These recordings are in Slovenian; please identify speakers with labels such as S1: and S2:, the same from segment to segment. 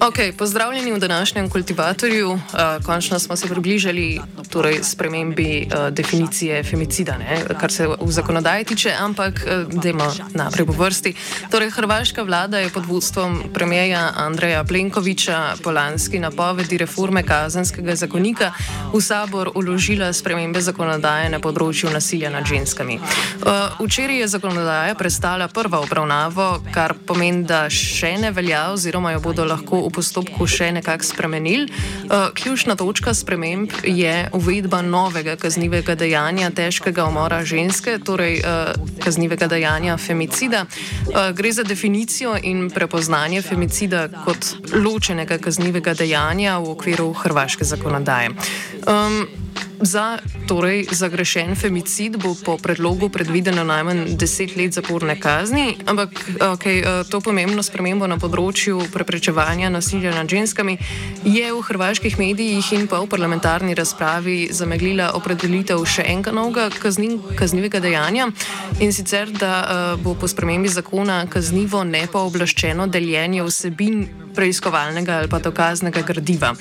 S1: Okay, pozdravljeni v današnjem kultivatorju. Uh, končno smo se približali torej, spremembi uh, definicije femicida, ne? kar se v zakonodaji tiče, ampak uh, dajmo naprej po vrsti. Torej, Hrvaška vlada je pod vodstvom premijeja Andreja Plenkoviča po lanski napovedi reforme kazenskega zakonika v sabor uložila spremembe zakonodaje na področju nasilja nad ženskami. Uh, včeraj je zakonodaja prestala prvo obravnavo, kar pomeni, da še ne velja, oziroma jo bodo lahko v postopku še nekako spremenili. Uh, ključna točka sprememb je uvedba novega kaznivega dejanja težkega umora ženske, torej uh, kaznivega dejanja femicida. Uh, gre za definicijo in prepoznanje femicida kot ločenega kaznivega dejanja v okviru hrvaške zakonodaje. Um, Za torej, zagrešen femicid bo po predlogu predvideno najmanj 10 let zaporne kazni, ampak okay, eh, to pomembno spremembo na področju preprečevanja nasilja nad ženskami je v hrvaških medijih in pa v parlamentarni razpravi zameglila opredelitev še enega novega kazni, kaznivega dejanja in sicer, da uh, bo po spremembi zakona kaznivo nepooblaščeno deljenje vsebin preiskovalnega ali pa dokaznega gradiva.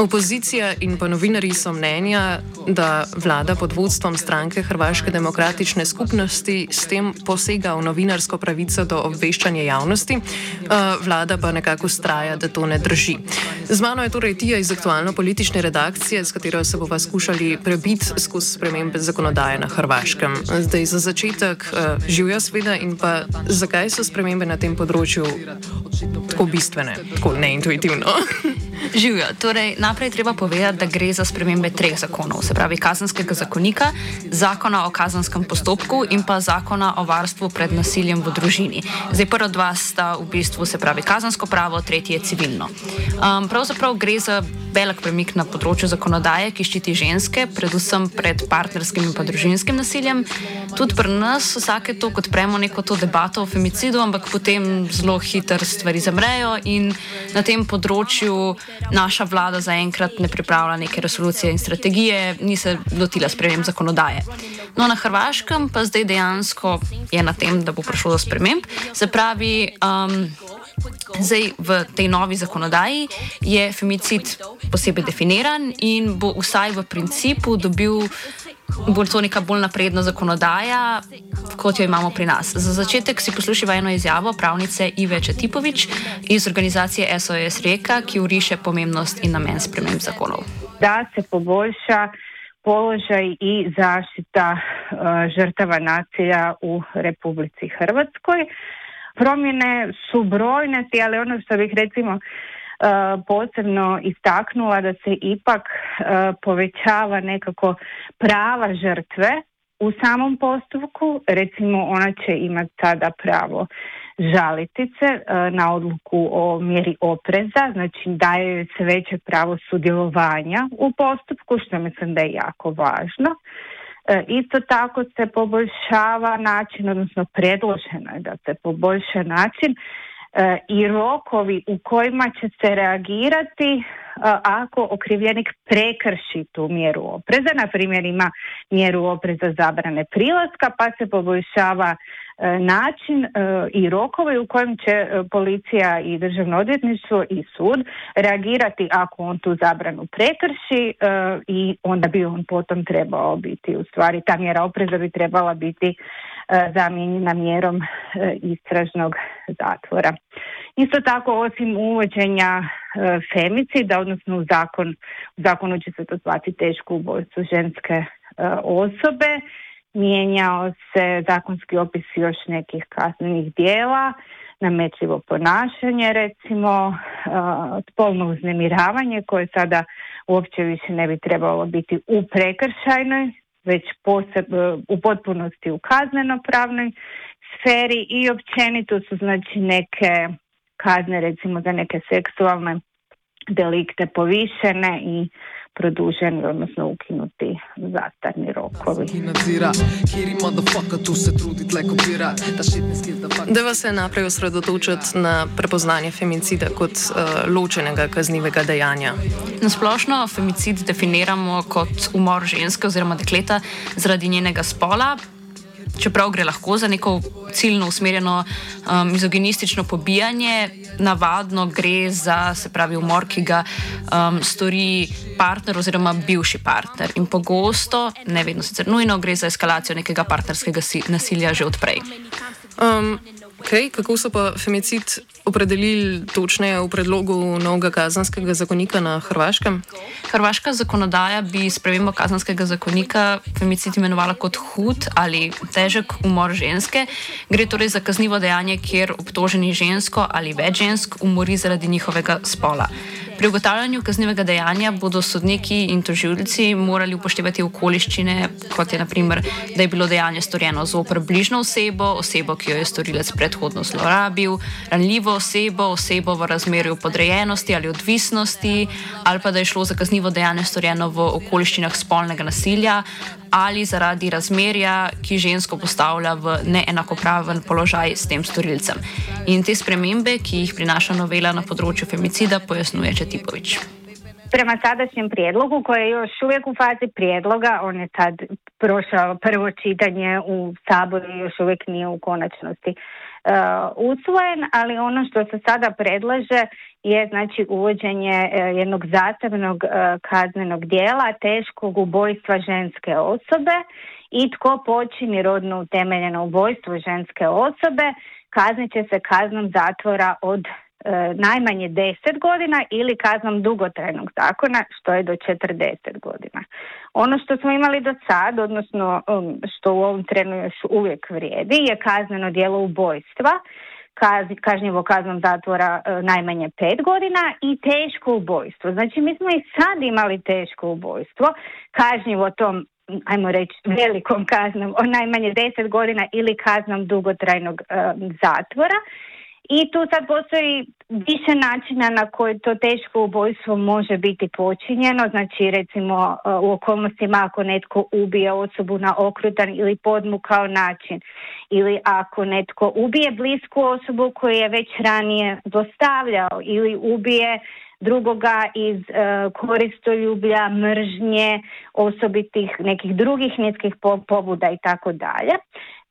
S1: Opozicija in pa novinari so mnenja, da vlada pod vodstvom stranke Hrvaške demokratične skupnosti s tem posega v novinarsko pravico do obveščanja javnosti, uh, vlada pa nekako ustraja, da to ne drži. Z mano je torej Tija iz aktualno politične redakcije, s katero se bova skušali prebiti skozi spremembe zakonodaje na Hrvaškem. Zdaj za začetek uh, živijo sveda in pa zakaj so spremembe na tem področju tako bistvene, tako neintuitivno.
S2: Živijo. Torej, najprej treba povedati, da gre za spremembe treh zakonov, se pravi kazenskega zakonika, zakona o kazenskem postopku in pa zakona o varstvu pred nasiljem v družini. Zdaj, prva dva sta v bistvu se pravi kazensko pravo, tretji je civilno. Um, pravzaprav gre za velik premik na področju zakonodaje, ki ščiti ženske, predvsem pred partnerskim in pa družinskim nasiljem. Tudi pri nas vsake to, kot premo neko to debato o femicidu, ampak potem zelo hitro stvari zamrejo in na tem področju naša vlada zaenkrat ne pripravlja neke resolucije in strategije, ni se lotila sprememb zakonodaje. No, na Hrvaškem pa zdaj dejansko je na tem, da bo prišlo do sprememb. Se pravi, um, zdaj v tej novi zakonodaji je femicid posebej definiran in bo vsaj v principu dobil bolj to neka bolj napredna zakonodaja, kot jo imamo pri nas. Za začetek si poslušajmo eno izjavo pravnice Ive Četipovič iz organizacije SOS Reka, ki uriše pomembnost in namen sprememb zakonov.
S3: Da se poboljša položaj i zaštita uh, žrtava nasilja u Republici Hrvatskoj. Promjene su brojne, ali ono što bih recimo posebno istaknula da se ipak povećava nekako prava žrtve u samom postupku. Recimo ona će imati sada pravo žaliti se na odluku o mjeri opreza, znači daje se veće pravo sudjelovanja u postupku, što mislim da je jako važno. Isto tako se poboljšava način, odnosno predloženo je da se poboljša način i rokovi u kojima će se reagirati ako okrivljenik prekrši tu mjeru opreza, na primjer ima mjeru opreza zabrane prilaska pa se poboljšava način i rokovi u kojem će policija i državno odvjetništvo i sud reagirati ako on tu zabranu prekrši i onda bi on potom trebao biti u stvari ta mjera opreza bi trebala biti zamijenjena mjerom istražnog zatvora. Isto tako, osim uvođenja e, femicida, odnosno u zakon, u zakonu će se to zvati teško ubojstvo ženske osobe, mijenjao se zakonski opis još nekih kaznenih dijela, nametljivo ponašanje, recimo spolno uznemiravanje koje sada uopće više ne bi trebalo biti u prekršajnoj, već poseb, u potpunosti u kazneno-pravnoj sferi i općenito su znači neke kazne recimo za neke seksualne delikte povišene i produženi, odnosno ukinuti zastarni rokovi.
S1: Deva se naprej osredotočiti na prepoznanje femicida kot uh, ločenega kaznivega dejanja.
S2: Na splošno femicid definiramo kot umor ženske oziroma dekleta zaradi njenega spola, čeprav gre lahko za neko ciljno usmerjeno um, izogenistično pobijanje, navadno gre za se pravi umor, ki ga um, stori partner oziroma bivši partner. In pogosto, ne vedno sicer nujno, gre za eskalacijo nekega partnerskega nasilja že odprej.
S1: Um, Okay, kako so pa femicid opredelili točneje v predlogu novega kazanskega zakonika na Hrvaškem?
S2: Hrvaška zakonodaja bi spremembo kazanskega zakonika femicid imenovala kot hud ali težek umor ženske. Gre torej za kaznivo dejanje, kjer obtoženi žensko ali več žensk umori zaradi njihovega spola. Pri ugotavljanju kaznivega dejanja bodo sodniki in tožilci morali upoštevati okoliščine, kot je naprimer, da je bilo dejanje storjeno zoper bližno osebo, osebo, ki jo je storilec predhodno zlorabil, ranljivo osebo, osebo v razmerju podrejenosti ali odvisnosti, ali pa da je šlo za kaznivo dejanje storjeno v okoliščinah spolnega nasilja ali zaradi razmerja, ki žensko postavlja v neenakopraven položaj s tem storilcem. In te spremembe, ki jih prinaša novela na področju femicida, pojasnjuje Četipovič.
S3: Prema sadašnjem prijedlogu, koji je još uvijek u fazi prijedloga, on je tad prošao prvo čitanje u saboru i još uvijek nije u konačnosti uh, usvojen, ali ono što se sada predlaže je znači uvođenje uh, jednog zastavnog uh, kaznenog dijela teškog ubojstva ženske osobe i tko počini rodno utemeljeno ubojstvo ženske osobe kaznit će se kaznom zatvora od najmanje 10 godina ili kaznom dugotrajnog zakona što je do 40 godina. Ono što smo imali do sad, odnosno um, što u ovom trenu još uvijek vrijedi, je kazneno djelo ubojstva, kažnjivo kaznom zatvora uh, najmanje pet godina i teško ubojstvo. Znači mi smo i sad imali teško ubojstvo, kažnjivo tom ajmo reći velikom kaznom o najmanje deset godina ili kaznom dugotrajnog um, zatvora i tu sad postoji više načina na koje to teško ubojstvo može biti počinjeno, znači recimo e, u okolnostima ako netko ubije osobu na okrutan ili podmukao način. Ili ako netko ubije blisku osobu koju je već ranije dostavljao ili ubije drugoga iz uh, koristoljublja, mržnje, osobitih nekih drugih nekih pobuda i tako dalje.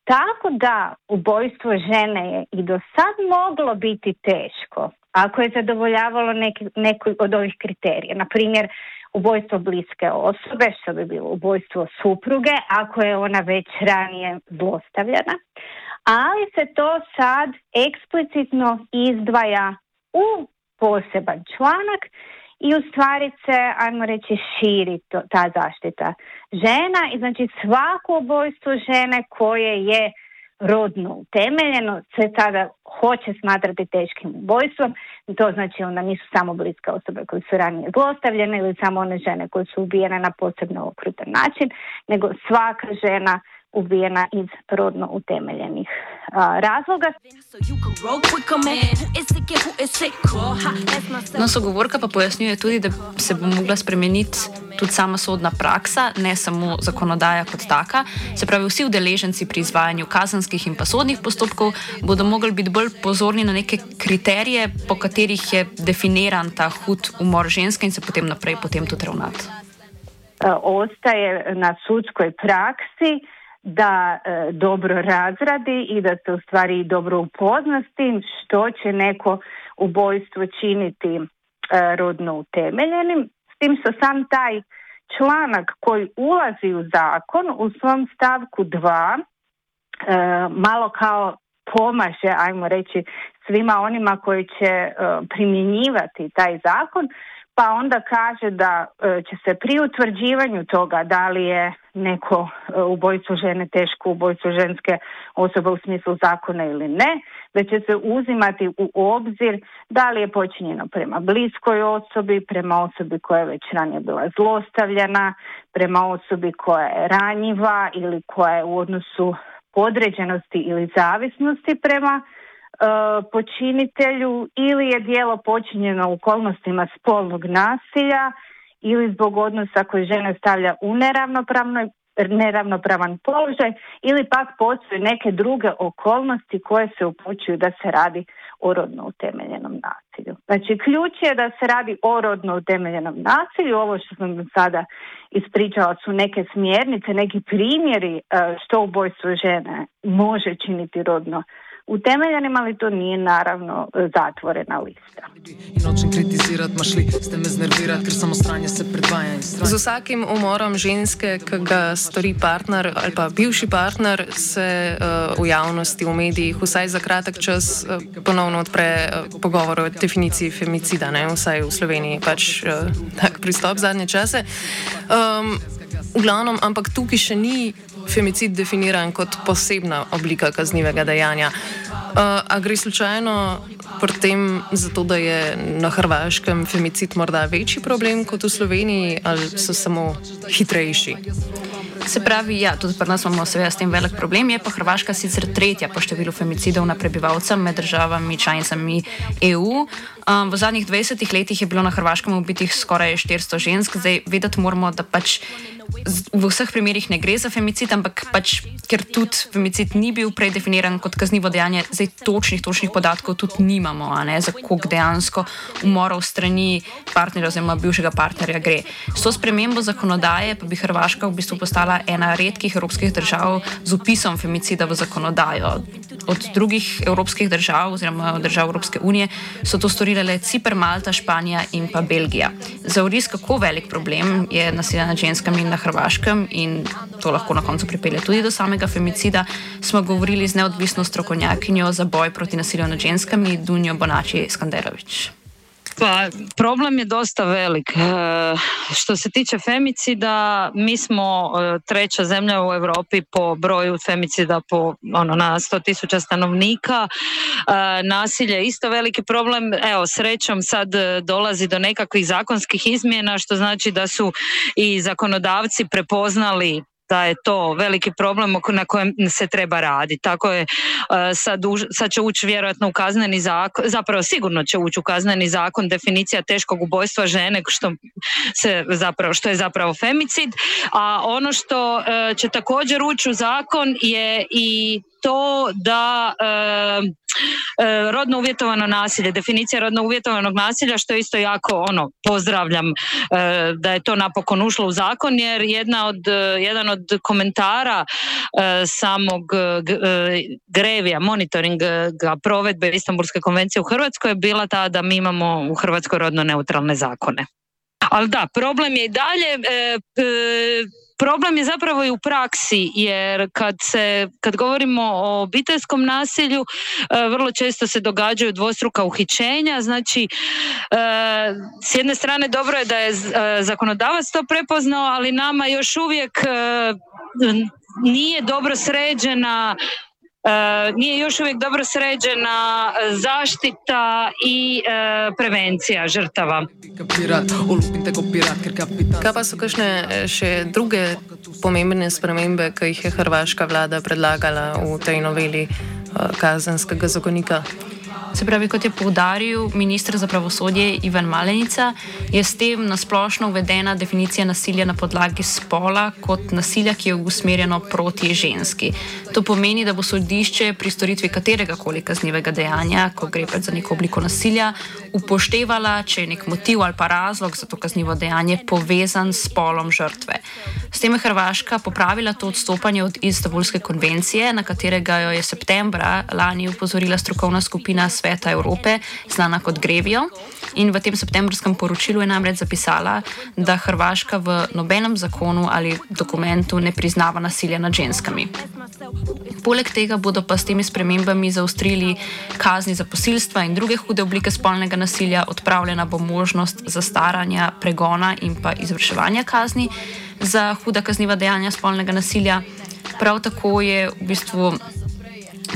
S3: Tako da ubojstvo žene je i do sad moglo biti teško ako je zadovoljavalo neki, neki od ovih kriterija. Na primjer, ubojstvo bliske osobe, što bi bilo ubojstvo supruge, ako je ona već ranije zlostavljena. Ali se to sad eksplicitno izdvaja u poseban članak i u stvari se, ajmo reći, širi to, ta zaštita žena i znači svako ubojstvo žene koje je rodno utemeljeno se tada hoće smatrati teškim ubojstvom. To znači onda nisu samo bliske osobe koje su ranije zlostavljene ili samo one žene koje su ubijene na posebno okrutan način, nego svaka žena ubijena iz rodno utemeljenih a, razloga.
S2: No, sogovorka pa pojasnjuje tudi, da se bo mogla spremeniti tudi sama sodna praksa, ne samo zakonodaja kot taka. Se pravi, vsi udeleženci pri izvajanju kazanskih in pa sodnih postopkov bodo mogli biti bolj pozorni na neke kriterije, po katerih je definiran ta hud umor ženske in se potem naprej potem tudi ravnati.
S3: Ostaje na sudskoj praksi da e, dobro razradi i da se u stvari dobro upozna s tim što će neko ubojstvo činiti e, rodno utemeljenim. S tim što sam taj članak koji ulazi u zakon u svom stavku 2 e, malo kao pomaže, ajmo reći, svima onima koji će primjenjivati taj zakon, pa onda kaže da e, će se pri utvrđivanju toga da li je neko e, ubojstvo žene teško ubojstvo ženske osobe u smislu zakona ili ne, da će se uzimati u obzir da li je počinjeno prema bliskoj osobi, prema osobi koja je već ranije bila zlostavljena, prema osobi koja je ranjiva ili koja je u odnosu podređenosti ili zavisnosti prema počinitelju ili je dijelo počinjeno u okolnostima spolnog nasilja ili zbog odnosa koji žene stavlja u neravnopravan položaj ili pak postoje neke druge okolnosti koje se upućuju da se radi o rodno utemeljenom nasilju. Znači ključ je da se radi o rodno utemeljenom nasilju. Ovo što sam sada ispričala su neke smjernice, neki primjeri e, što ubojstvo žene može činiti rodno utemeljenim, ali to nije naravno zatvorena lista.
S1: Z vsakim umorom ženske, ki ga stori partner ali pa bivši partner, se uh, v javnosti, v medijih, vsaj za kratek čas uh, ponovno odpre uh, pogovor o definiciji femicida, ne? vsaj v Sloveniji pač uh, tak pristop zadnje čase. Um, v glavnem, ampak tukaj še ni femicid definiran kot posebna oblika kaznivega dejanja. Uh, a gre slučajno pri tem zato, da je na Hrvaškem femicid morda večji problem kot v Sloveniji, ali so samo hitrejši?
S2: Se pravi, ja, tudi pri nas imamo seveda s tem velik problem. Je pa Hrvaška sicer tretja po številu femicidov na prebivalca med državami članicami EU. Um, v zadnjih 20 letih je bilo na Hrvaškem ubitih skoraj 400 žensk, zdaj vedeti moramo, da pač v vseh primerih ne gre za femicid, ampak pač, ker tudi femicid ni bil predefiniran kot kaznivo dejanje, zdaj točnih, točnih podatkov tudi nimamo, ne, za koliko dejansko umorov strani partnerja oziroma bivšega partnerja gre. S to spremembo zakonodaje pa bi Hrvaška v bistvu postala ena redkih evropskih držav z upisom femicida v zakonodajo. Od drugih evropskih držav oziroma držav Evropske unije so to storile le Cipr, Malta, Španija in pa Belgija. Za uris, kako velik problem je nasilje nad ženskami in na Hrvaškem in to lahko na koncu pripelje tudi do samega femicida, smo govorili z neodvisno strokovnjakinjo za boj proti nasilju nad ženskami, Dunjo Bonači Skanderović.
S4: Pa problem je dosta velik. E, što se tiče femicida, mi smo e, treća zemlja u Europi po broju femicida po ono na 100 tisuća stanovnika. E, nasilje je isto veliki problem. Evo, srećom sad dolazi do nekakvih zakonskih izmjena, što znači da su i zakonodavci prepoznali da je to veliki problem na kojem se treba raditi. Tako je, e, sad, sad će ući vjerojatno u kazneni zakon, zapravo sigurno će ući u kazneni zakon definicija teškog ubojstva žene što, se zapravo, što je zapravo femicid, a ono što e, će također ući u zakon je i to da e, E, rodno uvjetovano nasilje, definicija rodno uvjetovanog nasilja što isto jako ono pozdravljam e, da je to napokon ušlo u zakon jer jedna od, jedan od komentara e, samog grevija, monitoringa provedbe Istanbulske konvencije u Hrvatskoj je bila ta da mi imamo u Hrvatskoj rodno neutralne zakone. Ali da, problem je i dalje problem je zapravo i u praksi jer kad se kad govorimo o obiteljskom nasilju e, vrlo često se događaju dvostruka uhićenja. Znači e, s jedne strane dobro je da je e, zakonodavac to prepoznao ali nama još uvijek nije dobro sređena nije još uvijek dobro sređena zaštita i prevencija žrtava.
S1: Kaj pa so kakšne še druge pomembne spremembe, ki jih je hrvaška vlada predlagala v tej noveli kazenskega zakonika?
S2: Se pravi, kot je povdaril ministr za pravosodje Ivan Malenica, je s tem nasplošno uvedena definicija nasilja na podlagi spola kot nasilja, ki je usmerjeno proti ženski. To pomeni, da bo sodišče pri storitvi katerega koli kaznivega dejanja, ko gre pred za neko obliko nasilja, upoštevala, če je nek motiv ali pa razlog za to kaznivo dejanje povezan s spolom žrtve. S tem je Hrvaška popravila to odstopanje od Istanbulske konvencije, na katerega jo je septembra lani upozorila strokovna skupina Svet. Sveta Evrope, znana kot Grevijo. In v tem septembrskem poročilu je namreč zapisala, da Hrvaška v nobenem zakonu ali dokumentu ne priznava nasilja nad ženskami. Poleg tega bodo pa s temi spremembami zaustrili kazni za posilstva in druge hude oblike spolnega nasilja, odpravljena bo možnost zastaranja, pregona in pa izvrševanja kazni za huda kazniva dejanja spolnega nasilja. Prav tako je v bistvu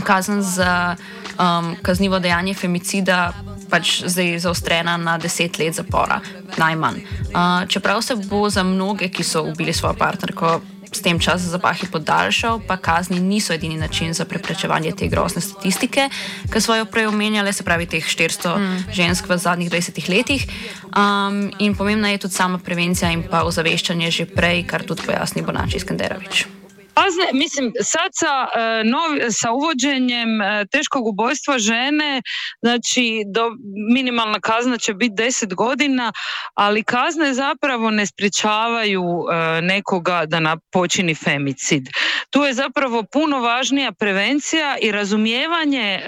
S2: kazen za um, kaznivo dejanje femicida pač zdaj zaostrena na 10 let zapora, najmanj. Uh, čeprav se bo za mnoge, ki so ubili svojo partnerko, s tem čas zapahi podaljšal, pa kazni niso edini način za preprečevanje te grozne statistike, ki so jo prej omenjali, se pravi teh 400 mm. žensk v zadnjih 20 letih. Um, in pomembna je tudi sama prevencija in pa ozaveščanje že prej, kar tudi pojasni Bonači Skenderovič.
S4: Kazne, mislim, sad sa, e, novi, sa uvođenjem e, teškog ubojstva žene, znači do, minimalna kazna će biti 10 godina, ali kazne zapravo ne sprječavaju e, nekoga da počini femicid. Tu je zapravo puno važnija prevencija i razumijevanje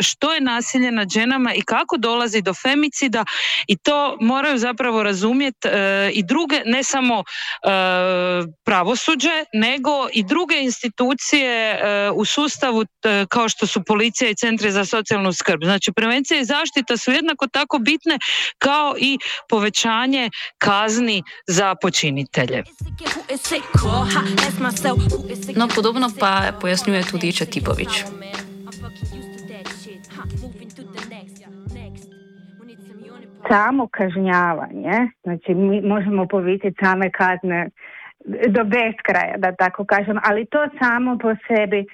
S4: što je nasilje nad ženama i kako dolazi do femicida i to moraju zapravo razumjeti i druge, ne samo pravosuđe, nego i druge institucije e, u sustavu kao što su policija i centri za socijalnu skrb. Znači prevencija i zaštita su jednako tako bitne kao i povećanje kazni za počinitelje.
S2: No, podobno pa pojasnjuje tudi Četipović.
S3: Samo kažnjavanje, znači mi možemo povisiti same kazne do beskraja, da tako kažem, ali to samo po sebi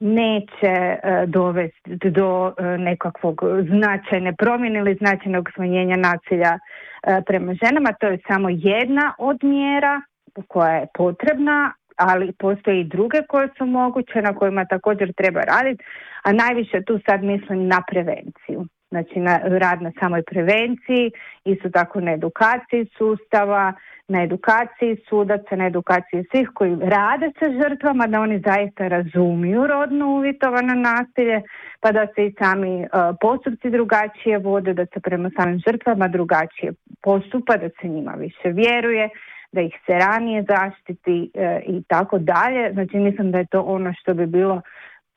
S3: neće e, dovesti do e, nekakvog značajne promjene ili značajnog smanjenja nasilja e, prema ženama. To je samo jedna od mjera koja je potrebna, ali postoji i druge koje su moguće na kojima također treba raditi, a najviše tu sad mislim na prevenciju. Znači na rad na samoj prevenciji, isto tako na edukaciji sustava, na edukaciji sudaca, na edukaciji svih koji rade sa žrtvama, da oni zaista razumiju rodno uvjetovano nasilje, pa da se i sami uh, postupci drugačije vode, da se prema samim žrtvama drugačije postupa, da se njima više vjeruje, da ih se ranije zaštiti uh, i tako dalje. Znači mislim da je to ono što bi bilo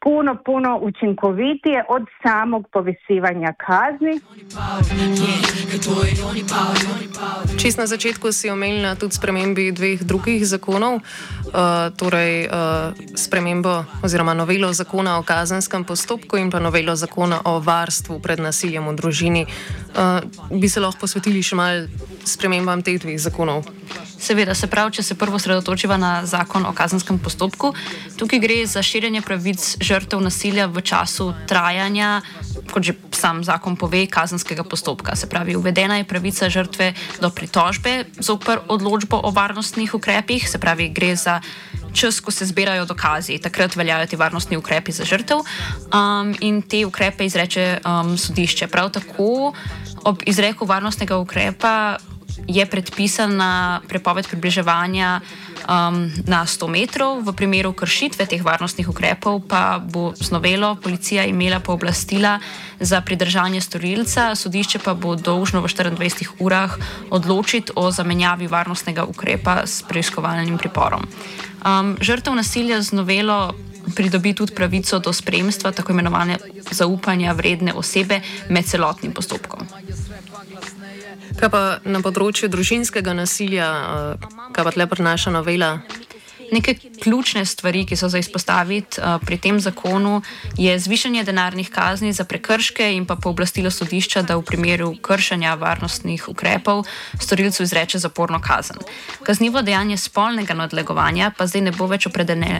S3: puno, puno učinkovitije od samog povisivanja kazni.
S1: Čist na začetku si omenila tudi spremembi dveh drugih zakonov, uh, torej uh, spremembo oziroma novelo zakona o kazenskem postopku in pa novelo zakona o varstvu pred nasiljem v družini. Uh, bi se lahko posvetili še mal spremembam teh dveh zakonov?
S2: Seveda, se pravi, če se prvo sredotočiva na zakon o kazenskem postopku, tukaj gre za širjenje pravic žrtev nasilja v času trajanja, kot že sam zakon pove, kazenskega postopka. Se pravi, uvedena je pravica žrtve do pritožbe zoper odločbo o varnostnih ukrepih, se pravi, gre za čas, ko se zbirajo dokazi, takrat veljajo ti varnostni ukrepi za žrtev um, in te ukrepe izreče um, sodišče. Prav tako ob izreku varnostnega ukrepa je predpisana prepoved približevanja um, na 100 metrov, v primeru kršitve teh varnostnih ukrepov pa bo z novelo policija imela pooblastila za pridržanje storilca, sodišče pa bo dolžno v 24 urah odločiti o zamenjavi varnostnega ukrepa s preiskovalnim priporom. Um, žrtev nasilja z novelo. Pridobi tudi pravico do spremstva, tako imenovane zaupanja vredne osebe med celotnim postopkom.
S1: Kaj pa na področju družinskega nasilja, eh, kaj pa tle prinaša novela?
S2: Neke ključne stvari, ki so za izpostaviti uh, pri tem zakonu, je zvišanje denarnih kazni za prekrške in pa pooblastilo sodišča, da v primeru kršenja varnostnih ukrepov storilcu izreče zaporno kazen. Kaznivo dejanje spolnega nadlegovanja pa zdaj ne bo več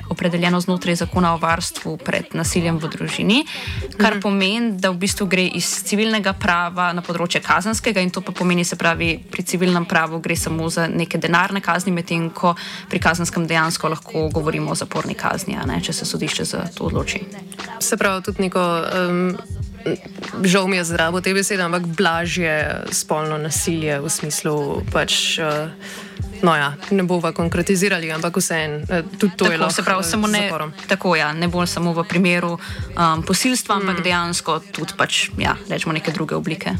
S2: opredeljeno znotraj zakona o varstvu pred nasiljem v družini, kar mhm. pomeni, da v bistvu gre iz civilnega prava na področje kazanskega in to pa pomeni, se pravi, pri civilnem pravu gre samo za neke denarne kazni, medtem ko pri kazanskem dejansko dejansko lahko govorimo o zaporni kazni, ne, če se sodišče za to odloči.
S1: Se pravi, tudi neko. Um, Žal mi je zdravo te besede, ampak blažje spolno nasilje v smislu pač. Uh, no ja, ne bova konkretizirali, ampak vseeno, eh, tudi to
S2: tako,
S1: je lahko.
S2: Se pravi, samo ne, tako, ja, ne bolj samo v primeru um, posilstva, mm. ampak dejansko tudi pač, ja, rečemo neke druge oblike.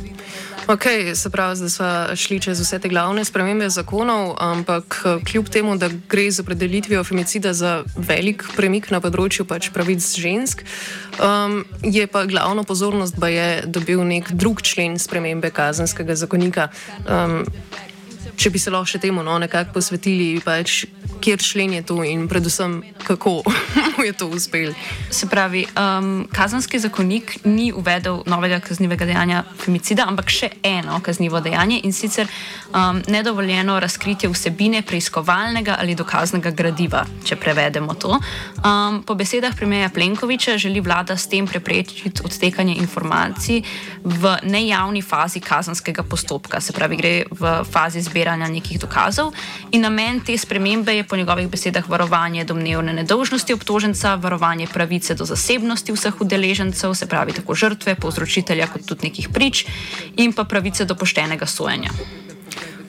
S1: Ok, se pravi, da smo šli čez vse te glavne spremembe zakonov, ampak eh, kljub temu, da gre z opredelitvijo femicida za velik premik na področju pač pravic žensk, um, je pa glavno pozornost pa je dobil nek drug člen spremembe kazenskega zakonika. Um, če bi se lahko še temu no, nekako posvetili, pač, kjer člen je to in predvsem kako mu je to uspelo.
S2: Se pravi, um, kazanski zakonik ni uvedel novega kaznivega dejanja femicida, ampak še eno kaznivo dejanje in sicer um, nedovoljeno razkritje vsebine preiskovalnega ali dokaznega gradiva, če prevedemo to. Um, po besedah premijeja Plenkoviča želi vlada s tem preprečiti odtekanje informacij v nejavni fazi kazanskega postopka, se pravi, gre v fazi zbiranja zbiranja nekih dokazov. In namen te spremembe je po njegovih besedah varovanje domnevne nedolžnosti obtoženca, varovanje pravice do zasebnosti vseh udeležencev, se pravi tako žrtve, povzročitelja, kot tudi nekih prič, in pa pravice do poštenega sojenja.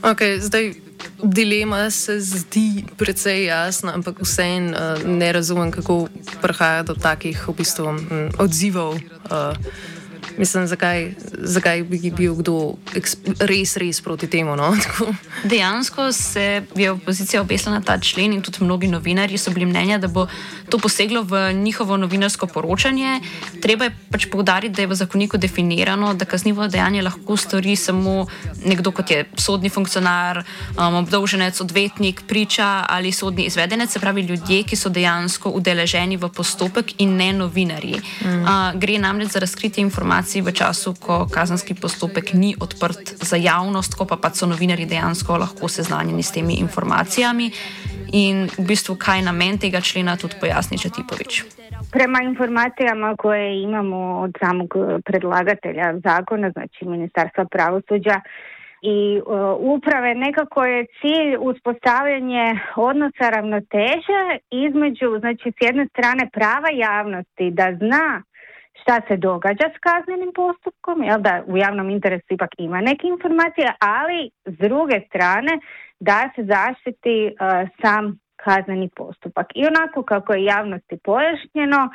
S1: Okay, zdaj, dilema se zdi precej jasna, ampak vseeno uh, ne razumem, kako prihaja do takih v bistvu, um, odzivov. Uh, Mislim, zakaj, zakaj bi bil kdo res, res proti temu? No?
S2: Dejansko se je opozicija obesila na ta člen in tudi mnogi novinarji so bili mnenja, da bo to poseglo v njihovo novinarsko poročanje. Treba je pač povdariti, da je v zakoniku definirano, da kaznivo dejanje lahko stori samo nekdo, kot je sodni funkcionar, um, obdolženec, odvetnik, priča ali sodni izvedenec, se pravi ljudje, ki so dejansko udeleženi v postopek in ne novinarji. Mm. Uh, gre namreč za razkritje informacij informacij v času, ko kazenski postopek ni odprt za javnost, ko pa, pa so novinari dejansko lahko seznanjeni s temi informacijami. In v bistvu, kaj je namen tega člena, tudi pojasni Četipovič.
S3: Prema informacijama koje imamo od samog predlagatelja zakona, znači Ministarstva pravosuđa i uh, uprave, nekako je cilj uspostavljanje odnosa ravnoteže između, znači s jedne strane prava javnosti da zna šta se događa s kaznenim postupkom, jel da u javnom interesu ipak ima neke informacije, ali s druge strane da se zaštiti uh, sam kazneni postupak. I onako kako je javnosti pojašnjeno,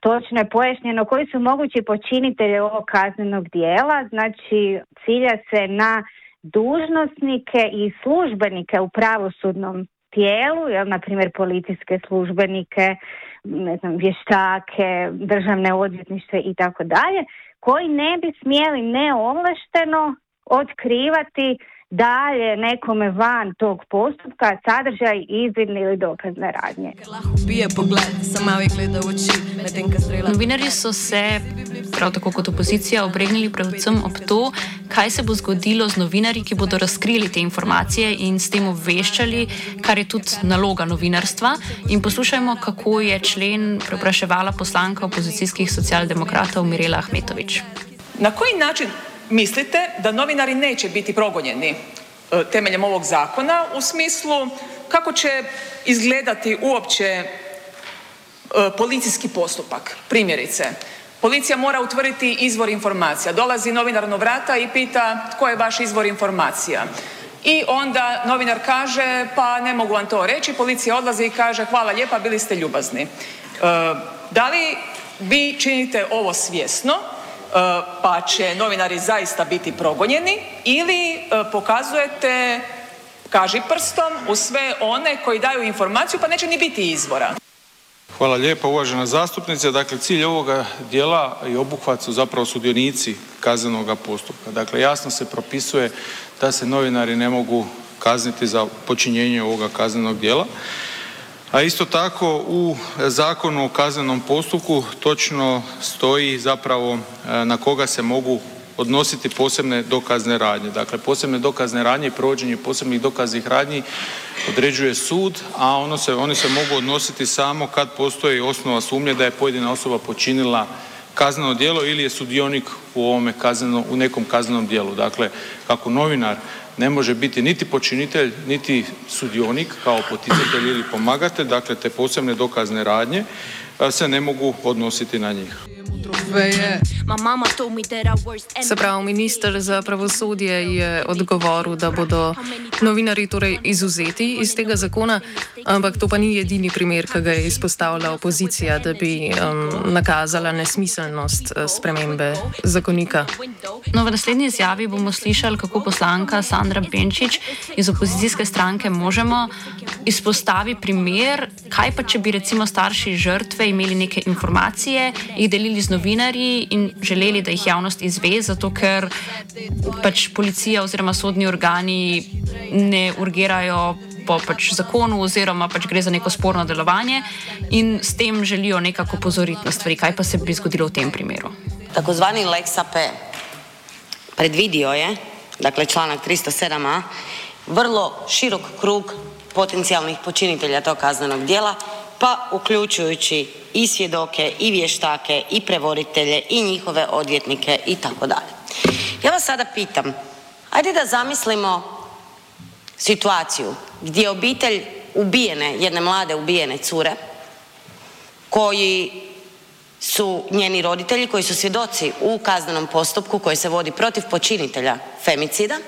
S3: točno je pojašnjeno koji su mogući počinitelji ovog kaznenog dijela, znači cilja se na dužnosnike i službenike u pravosudnom tijelu, jel, na primjer policijske službenike, ne znam, vještake, državne odvjetništve i tako dalje, koji ne bi smjeli neovlašteno otkrivati dalje nekome van tog postupka sadržaj izvidne ili dokazne radnje.
S2: Novinari so se, prav tako kot opozicija, obregnili predvsem ob to, kaj se bo zgodilo z novinarji, ki bodo razkrili te informacije in s tem obveščali, kar je tudi naloga novinarstva. In poslušajmo, kako je člen prepraševala poslanka opozicijskih socialdemokratov Mirela Ahmetovič.
S5: Na koji način mislite da novinari neće biti progonjeni e, temeljem ovog zakona u smislu kako će izgledati uopće e, policijski postupak. Primjerice, policija mora utvrditi izvor informacija. Dolazi novinar na vrata i pita tko je vaš izvor informacija. I onda novinar kaže pa ne mogu vam to reći, policija odlazi i kaže hvala lijepa, bili ste ljubazni. E, da li vi činite ovo svjesno pa će novinari zaista biti progonjeni ili e, pokazujete kaži prstom u sve one koji daju informaciju pa neće ni biti izvora.
S6: Hvala lijepo uvažena zastupnice. Dakle, cilj ovoga dijela i obuhvat su zapravo sudionici kaznenog postupka. Dakle, jasno se propisuje da se novinari ne mogu kazniti za počinjenje ovoga kaznenog dijela. A isto tako u Zakonu o kaznenom postupku točno stoji zapravo e, na koga se mogu odnositi posebne dokazne radnje. Dakle, posebne dokazne radnje i provođenje posebnih dokaznih radnji određuje sud, a ono se, oni se mogu odnositi samo kad postoji osnova sumnje da je pojedina osoba počinila kazneno djelo ili je sudionik u ovome kazneno, u nekom kaznenom djelu. Dakle, kako novinar ne može biti niti počinitelj, niti sudionik kao poticatelj ili pomagatelj, dakle te posebne dokazne radnje se ne mogu odnositi na njih.
S1: Se pravi, minister za pravosodje je odgovoril, da bodo novinari torej izuzeti iz tega zakona, ampak to pa ni edini primer, ki ga je izpostavila opozicija, da bi um, nakazala nesmiselnost uh, spremembe zakonika.
S2: No, v naslednji izjavi bomo slišali, kako poslanka Sandra Benčič iz opozicijske stranke Možemo izpostavi primer, kaj pa če bi recimo starši žrtve imeli neke informacije, jih delili z novinarji in želeli, da jih javnost izve, zato ker pač policija oziroma sodni organi ne urgirajo. Po pač zakonu, oziroma pač gre za neko sporno delovanje, in s tem želijo nekako pozoriti na stvari, kaj pa se bi zgodilo v tem primeru.
S7: Tako zvani Lex AP predvidio je, dakle članak 307a, vrlo širok krug potencijalnih počinitelja tog kaznenog djela, pa uključujući i svjedoke, i vještake, i prevoditelje, i njihove odvjetnike i tako dalje. Ja vas sada pitam, ajde da zamislimo situaciju gdje obitelj ubijene, jedne mlade ubijene cure, koji su njeni roditelji, koji su svjedoci u kaznenom postupku koji se vodi protiv počinitelja femicida,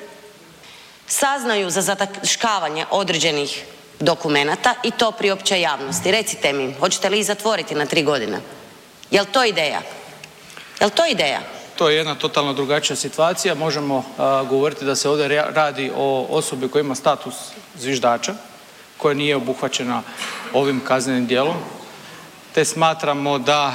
S7: saznaju za zataškavanje određenih dokumenata i to pri općoj javnosti. Recite mi, hoćete li ih zatvoriti na tri godine? Jel to ideja? Jel to ideja?
S6: To je jedna totalno drugačija situacija. Možemo govoriti da se ovdje radi o osobi koja ima status zviždača, koja nije obuhvaćena ovim kaznenim djelom, te smatramo da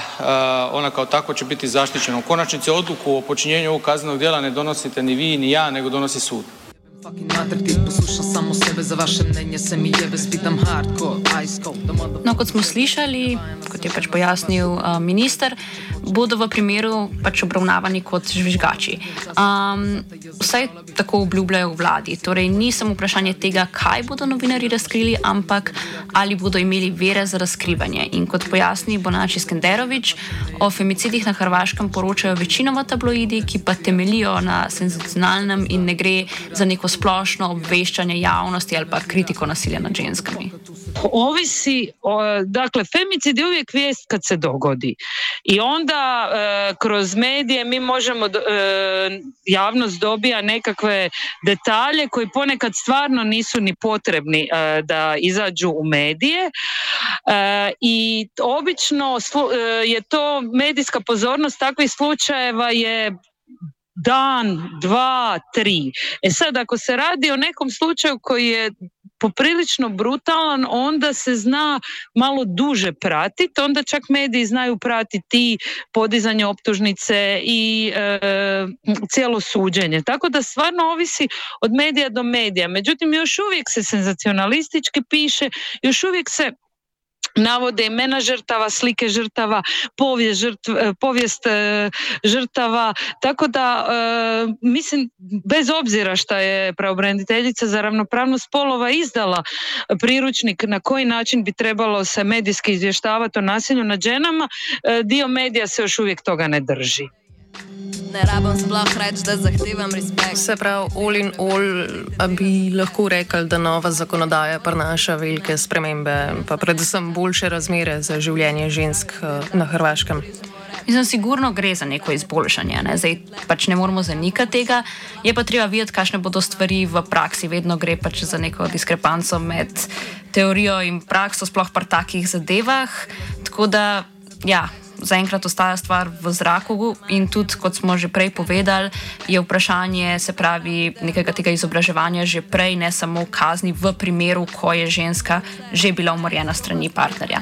S6: ona kao tako će biti zaštićena. U konačnici odluku o počinjenju ovog kaznenog djela ne donosite ni vi ni ja, nego donosi sud.
S2: No, kot smo slišali, kot je pač pojasnil uh, minister, bodo v primeru pač obravnavani kot žvižgači. Um, vsaj tako obljubljajo vladi. Torej, ni samo vprašanje tega, kaj bodo novinari razkrili, ampak ali bodo imeli vere za razkrivanje. In kot pojasni Bonači Skenderovič, o femicidih na Hrvaškem poročajo večinoma tabloidi, ki pa temelijo na senzacionalnem in ne gre za neko splošno obveščanje javnosti ali pa kritiko nasilja nad ženskami.
S4: Ovisi, dakle, femicid je uvijek vijest kad se dogodi. I onda e, kroz medije mi možemo, e, javnost dobija nekakve detalje koji ponekad stvarno nisu ni potrebni e, da izađu u medije. I obično je to medijska pozornost takvih slučajeva je dan, dva, tri. E sad, ako se radi o nekom slučaju koji je poprilično brutalan, onda se zna malo duže pratiti, onda čak mediji znaju pratiti podizanje optužnice i e, cijelo suđenje. Tako da stvarno ovisi od medija do medija. Međutim, još uvijek se senzacionalistički piše, još uvijek se navode imena žrtava, slike žrtava, povijest, žrtv, e, povijest e, žrtava, tako da e, mislim bez obzira što je pravobraniteljica za ravnopravnost spolova izdala priručnik na koji način bi trebalo se medijski izvještavati o nasilju nad ženama, dio medija se još uvijek toga ne drži.
S1: Ne rabim sploh reči, da zahtevam respekt. Se pravi, all in all, bi lahko rekli, da nova zakonodaja prinaša velike spremembe, pa predvsem boljše razmere za življenje žensk eh, na Hrvaškem.
S2: Mislim, sigurno gre za neko izboljšanje. Ne? Zdaj pač ne moramo zanikati tega, je pa treba videti, kakšne bodo stvari v praksi. Vedno gre pač za neko diskrepanco med teorijo in prakso, sploh pa takih zadevah. Tako da, ja zaenkrat ostaja stvar v zraku in tudi, kot smo že prej povedali, je vprašanje se pravi nekega tega izobraževanja že prej, ne samo kazni v primeru, ko je ženska že bila umorjena strani partnerja.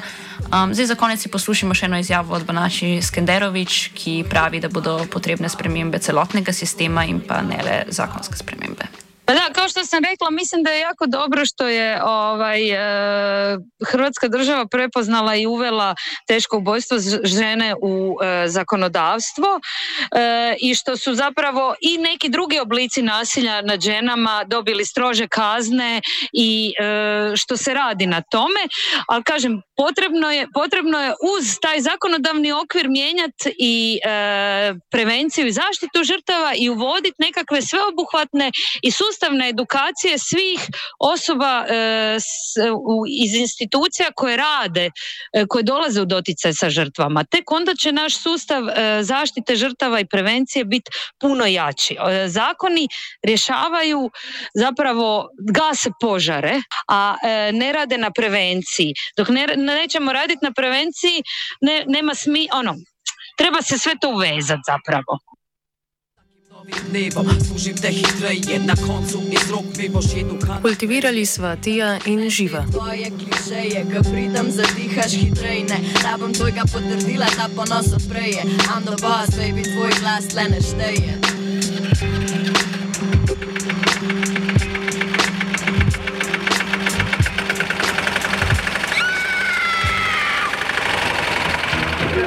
S2: Um, zdaj za konec si poslušamo še eno izjavo od Banači Skenderovič, ki pravi, da bodo potrebne spremembe celotnega sistema in pa ne le zakonske spremembe.
S4: Pa da, kao što sam rekla, mislim da je jako dobro što je ovaj, e, Hrvatska država prepoznala i uvela teško ubojstvo žene u e, zakonodavstvo e, i što su zapravo i neki drugi oblici nasilja nad ženama dobili strože kazne i što se radi na tome, ali kažem, potrebno je, potrebno je uz taj zakonodavni okvir mijenjati i prevenciju i zaštitu žrtava i uvoditi nekakve sveobuhvatne i sustavne sustavne edukacije svih osoba e, s- u- iz institucija koje rade, e, koje dolaze u doticaj sa žrtvama. Tek onda će naš sustav e, zaštite žrtava i prevencije biti puno jači. E, Zakoni rješavaju zapravo gase požare, a e, ne rade na prevenciji. Dok ne, nećemo raditi na prevenciji, ne, nema smi, ono, treba se sve to uvezati zapravo.
S1: Kultivirali sva Tija in Živa.